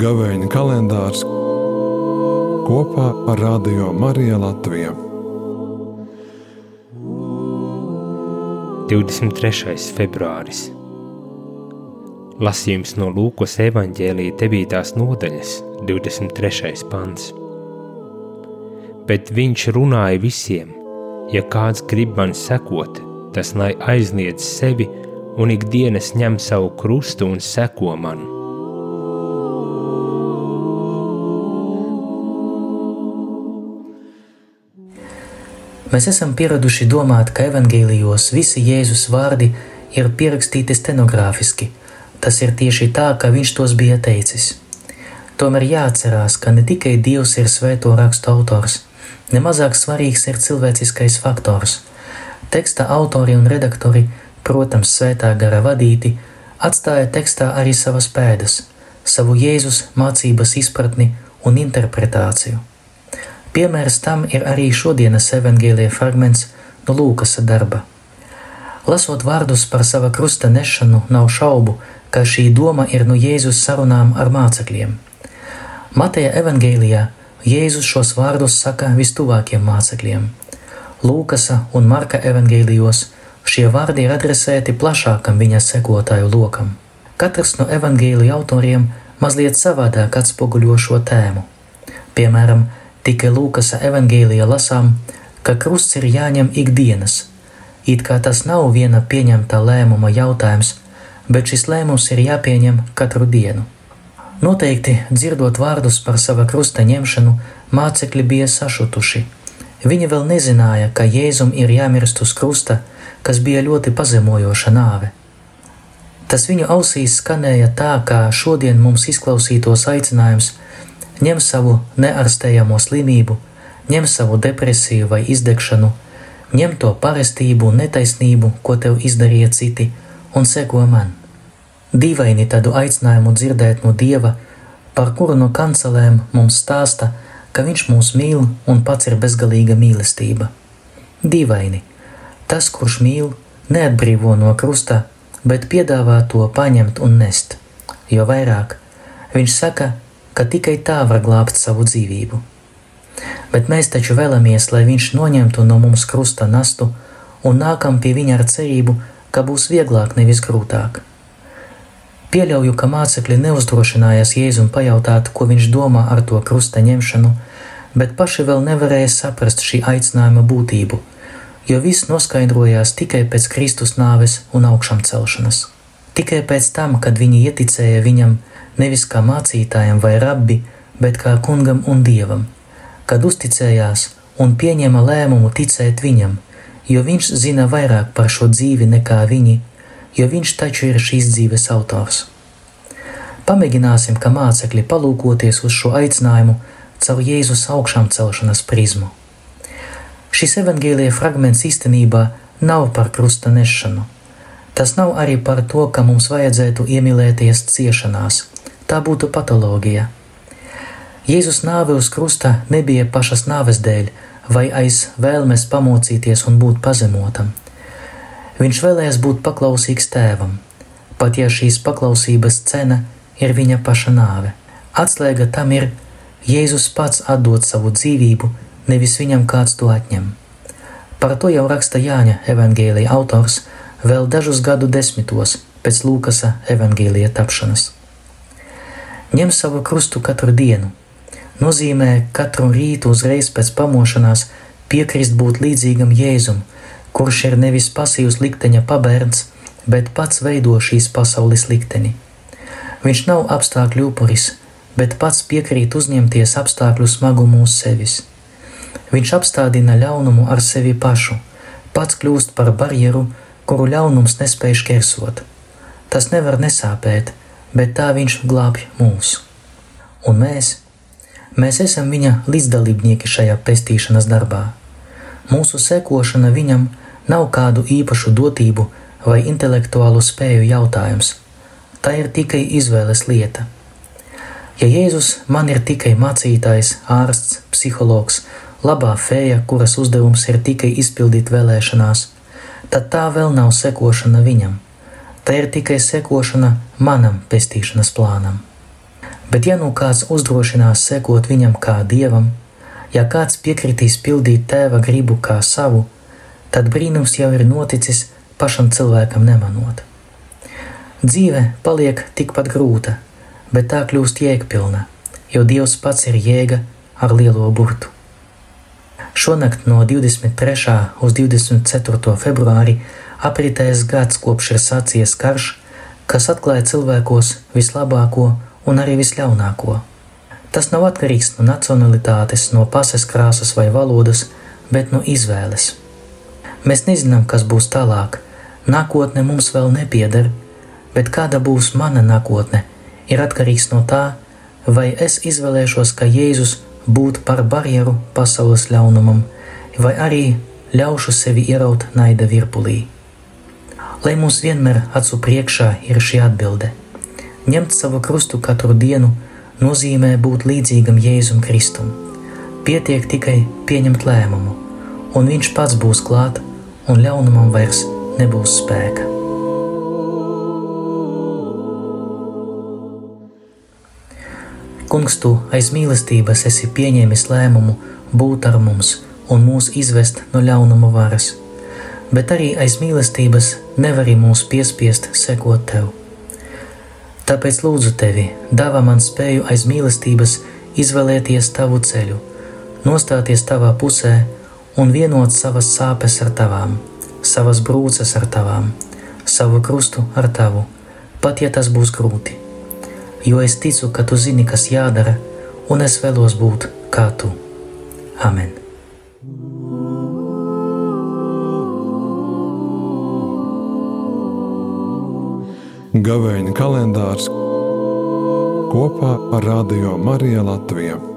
Gavēņa kalendārs kopā ar Radio Mariju Latviju. 23. februāris. Lasījums no Lūkas evaņģēlīja 9. nodaļas, 23. pants. Bet viņš runāja visiem, ja kāds grib man sekot, tas lai aizliedz sevi un ikdienas ņem savu krustu un seko man. Mēs esam pieraduši domāt, ka evanģēlijos visi Jēzus vārdi ir pierakstīti stenogrāfiski. Tas ir tieši tā, kā viņš tos bija teicis. Tomēr jāatcerās, ka ne tikai Dievs ir svēto rakstu autors, nemazāk svarīgs ir cilvēciskais faktors. Teksta autori un redaktori, protams, svētā gara vadīti, atstāja tekstā arī savas pēdas, savu Jēzus mācības izpratni un interpretāciju. Piemērs tam ir arī šodienas evaņģēlīja fragments no Lūkas darba. Lasot vārdus par sava krusta nešanu, nav šaubu, ka šī doma ir no Jēzus sarunām ar mācekļiem. Mateja evaņģēlijā Jēzus šos vārdus saka vistuvākiem mācekļiem. Lūkasa un Marka evaņģēlijos šie vārdi ir adresēti plašākam viņa sekotāju lokam. Katrs no evaņģēlija autoriem mazliet savādāk atspoguļo šo tēmu. Piemēram, Tikai Lūkas evangēlijā lasām, ka krusts ir jāņem ikdienas. It kā tas nav viena pieņemta lēmuma jautājums, bet šis lēmums ir jāpieņem katru dienu. Noteikti dzirdot vārdus par sava krusta ņemšanu, mācekļi bija sašutuši. Viņi vēl nezināja, ka Jēzum ir jāmirst uz krusta, kas bija ļoti pazemojoša nāve. Tas viņu ausīs skanēja tā, kā šodien mums izklausītos aicinājums ņem savu neārstējamo slimību, ņem savu depresiju vai izdegšanu, ņem to parestību un netaisnību, ko tev izdarīja citi, un seko man. Dīvaini tādu aicinājumu dzirdēt no Dieva, par kuru no kancelēm mums stāsta, ka Viņš mūs mīl un pats ir bezgalīga mīlestība. Dīvaini, tas, kurš mīl, neatbrīvo no krusta, bet piedāvā to paņemt un nest. Jo vairāk viņš saka, ka tikai tā var glābt savu dzīvību. Bet mēs taču vēlamies, lai Viņš noņemtu no mums krusta nastu un nākam pie Viņa ar cerību, ka būs vieglāk, nevis grūtāk. Pieļauju, ka mācekļi neuzdrošinājās Jēzum pajautāt, ko viņš domā ar to krusta ņemšanu, bet paši vēl nevarēja saprast šī aicinājuma būtību, jo viss noskaidrojās tikai pēc Kristus nāves un augšām celšanas. Tikai pēc tam, kad viņi ieticēja viņam, nevis kā mācītājam vai rabbi, bet kā kungam un dievam, kad uzticējās un pieņēma lēmumu ticēt viņam, jo viņš zina vairāk par šo dzīvi nekā viņi, jo viņš taču ir šīs dzīves autors. Pamēģināsim, kā mācekļi, palūkoties uz šo aicinājumu caur Jēzus augšām celšanas prizmu. Šis evaņģēlīja fragments īstenībā nav par krusta nešanu. Tas nav arī par to, ka mums vajadzētu iemīlēties ciešanās, tā būtu patoloģija. Jēzus nāve uz krusta nebija pašas nāves dēļ vai aiz vēlmes pamocīties un būt pazemotam. Viņš vēlējās būt paklausīgs tēvam, pat ja šīs paklausības cena ir viņa paša nāve. Atslēga tam ir Jēzus pats atdot savu dzīvību, nevis viņam kāds to atņem. Par to jau raksta Jāņa evaņģēlīja autors vēl dažus gadu desmitos pēc Lūkasa evaņģēlīja tapšanas ņem savu krustu katru dienu. Nozīmē katru rītu uzreiz pēc pamošanās piekrist būt līdzīgam Jēzum, kurš ir nevis pasīvs likteņa pabērns, bet pats veido šīs pasaules likteni. Viņš nav apstākļu upuris, bet pats piekrīt uzņemties apstākļu smagumu uz sevis. Viņš apstādina ļaunumu ar sevi pašu, pats kļūst par barjeru, kuru ļaunums nespēj šķērsot. Tas nevar nesāpēt, bet tā viņš glābj mūs. Un mēs, mēs esam viņa līdzdalībnieki šajā pestīšanas darbā. Mūsu sekošana viņam nav kādu īpašu dotību vai intelektuālu spēju jautājums. Tā ir tikai izvēles lieta. Ja Jēzus man ir tikai mācītājs, ārsts, psihologs, labā fēja, kuras uzdevums ir tikai izpildīt vēlēšanās, tad tā vēl nav sekošana viņam. Tā ir tikai sekošana manam pestīšanas plānam. Bet ja nu kāds uzdrošinās sekot viņam kā dievam, ja kāds piekritīs pildīt tēva gribu kā savu, tad brīnums jau ir noticis pašam cilvēkam nemanot. Dzīve paliek tikpat grūta, bet tā kļūst jēgpilna, jo Dievs pats ir jēga ar lielo burtu. Šonakt no 23. uz 24. februāri apritēs gads kopš ir sācies karš, kas atklāja cilvēkos vislabāko un arī visļaunāko. Tas nav atkarīgs no nacionalitātes, no pases krāsas vai valodas, bet no izvēles. Mēs nezinām, kas būs tālāk. Nākotne mums vēl nepieder, bet kāda būs mana nākotne, ir atkarīgs no tā, vai es izvēlēšos, ka Jēzus būt par barjeru pasaules ļaunumam, vai arī ļaušu sevi ieraut naida virpulī. Lai mums vienmēr acu priekšā ir šī atbilde. Ņemt savu krustu katru dienu nozīmē būt līdzīgam Jēzum Kristum. Pietiek tikai pieņemt lēmumu, un viņš pats būs klāt, un ļaunumam vairs nebūs spēka. Kungs, tu aiz mīlestības esi pieņēmis lēmumu būt ar mums un mūs izvest no ļaunuma varas, bet arī aiz mīlestības nevari mūs piespiest sekot tev. Tāpēc lūdzu tevi, dāvā man spēju aiz mīlestības izvēlēties tavu ceļu, nostāties tavā pusē un vienot savas sāpes ar tavām, savas brūces ar tavām, savu krustu ar tavu, pat ja tas būs grūti. Jo es ticu, ka tu zini, kas jādara, un es vēlos būt kā tu. Amen! Gavēņa kalendārs kopā ar Radio Mariju Latviju.